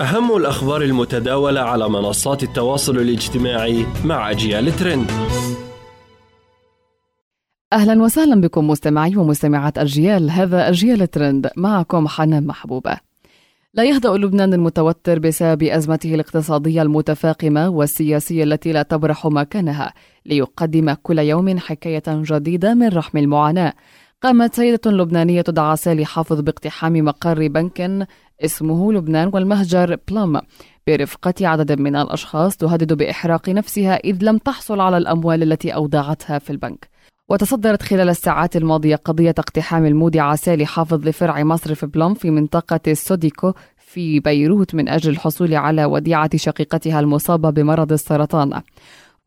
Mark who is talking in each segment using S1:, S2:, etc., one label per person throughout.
S1: أهم الأخبار المتداولة على منصات التواصل الاجتماعي مع أجيال ترند.
S2: أهلا وسهلا بكم مستمعي ومستمعات أجيال هذا أجيال ترند معكم حنان محبوبة. لا يهدأ لبنان المتوتر بسبب أزمته الاقتصادية المتفاقمة والسياسية التي لا تبرح مكانها ليقدم كل يوم حكاية جديدة من رحم المعاناة. قامت سيدة لبنانية تدعى سالي حافظ باقتحام مقر بنك اسمه لبنان والمهجر بلام برفقة عدد من الأشخاص تهدد بإحراق نفسها إذ لم تحصل على الأموال التي أودعتها في البنك. وتصدرت خلال الساعات الماضية قضية اقتحام المودعة سالي حافظ لفرع مصرف بلوم في منطقة السوديكو في بيروت من أجل الحصول على وديعة شقيقتها المصابة بمرض السرطان.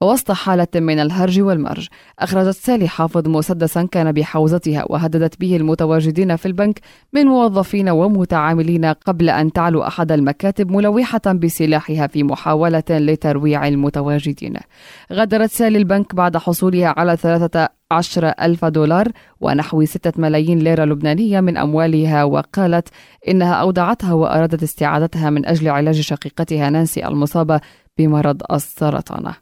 S2: ووسط حالة من الهرج والمرج. أخرجت سالي حافظ مسدسا كان بحوزتها وهددت به المتواجدين في البنك من موظفين ومتعاملين قبل أن تعلو أحد المكاتب ملوحة بسلاحها في محاولة لترويع المتواجدين. غادرت سالي البنك بعد حصولها على ثلاثة عشر ألف دولار ونحو ستة ملايين ليرة لبنانية من أموالها وقالت إنها أودعتها وأرادت استعادتها من أجل علاج شقيقتها نانسي المصابة بمرض السرطان.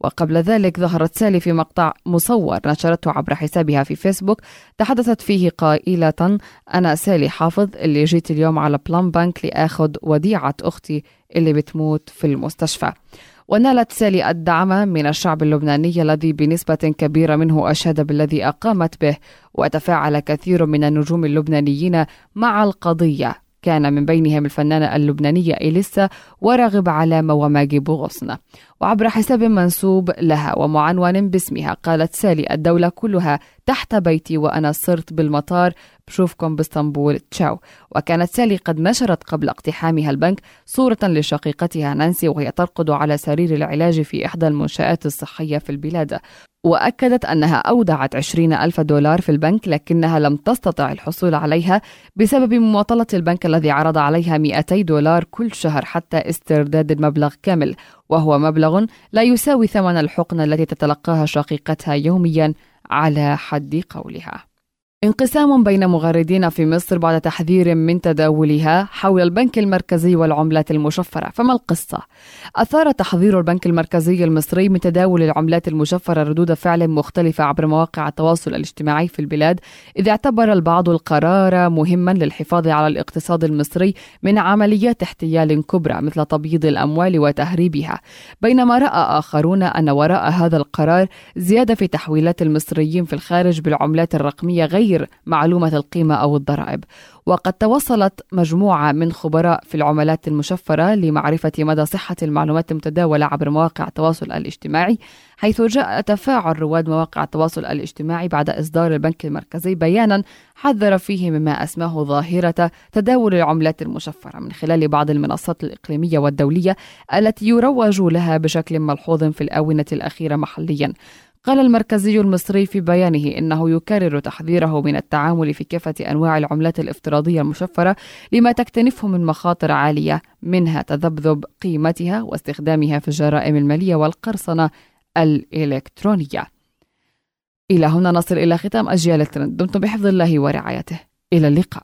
S2: وقبل ذلك ظهرت سالي في مقطع مصور نشرته عبر حسابها في فيسبوك تحدثت فيه قائلة أنا سالي حافظ اللي جيت اليوم على بلوم بانك لآخذ وديعة أختي اللي بتموت في المستشفى. ونالت سالي الدعم من الشعب اللبناني الذي بنسبة كبيرة منه أشاد بالذي قامت به وتفاعل كثير من النجوم اللبنانيين مع القضية. كان من بينهم الفنانة اللبنانية إليسا وراغب علامة وماجي بوغصن وعبر حساب منسوب لها ومعنون باسمها قالت سالي الدولة كلها تحت بيتي وأنا صرت بالمطار بشوفكم بإسطنبول. تشاو. وكانت سالي قد نشرت قبل اقتحامها البنك صورة لشقيقتها نانسي وهي ترقد على سرير العلاج في إحدى المنشآت الصحية في البلاد. وأكدت أنها أودعت 20 ألف دولار في البنك لكنها لم تستطع الحصول عليها بسبب مماطلة البنك الذي عرض عليها 200 دولار كل شهر حتى استرداد المبلغ كامل. وهو مبلغ لا يساوي ثمن الحقنة التي تتلقاها شقيقتها يوميا. على حد قولها. انقسام بين مغردين في مصر بعد تحذير من تداولها حول البنك المركزي والعملات المشفرة فما القصة؟ أثار تحذير البنك المركزي المصري من تداول العملات المشفرة ردود فعل مختلفة عبر مواقع التواصل الاجتماعي في البلاد إذ اعتبر البعض القرار مهما للحفاظ على الاقتصاد المصري من عمليات احتيال كبرى مثل تبييض الأموال وتهريبها بينما رأى آخرون أن وراء هذا القرار زيادة في تحويلات المصريين في الخارج بالعملات الرقمية غير تغيير معلومة القيمة أو الضرائب. وقد توصلت مجموعة من خبراء في العملات المشفرة لمعرفة مدى صحة المعلومات المتداولة عبر مواقع التواصل الاجتماعي حيث جاء تفاعل رواد مواقع التواصل الاجتماعي بعد إصدار البنك المركزي بيانا حذر فيه مما أسماه ظاهرة تداول العملات المشفرة من خلال بعض المنصات الإقليمية والدولية التي يروج لها بشكل ملحوظ في الآونة الأخيرة محليا. قال المركزي المصري في بيانه إنه يكرر تحذيره من التعامل في كافة أنواع العملات الافتراضية المشفرة لما تكتنفه من مخاطر عالية منها تذبذب قيمتها واستخدامها في الجرائم المالية والقرصنة الإلكترونية. إلى هنا نصل إلى ختام أجيال الترند دمتم بحفظ الله ورعايته إلى اللقاء.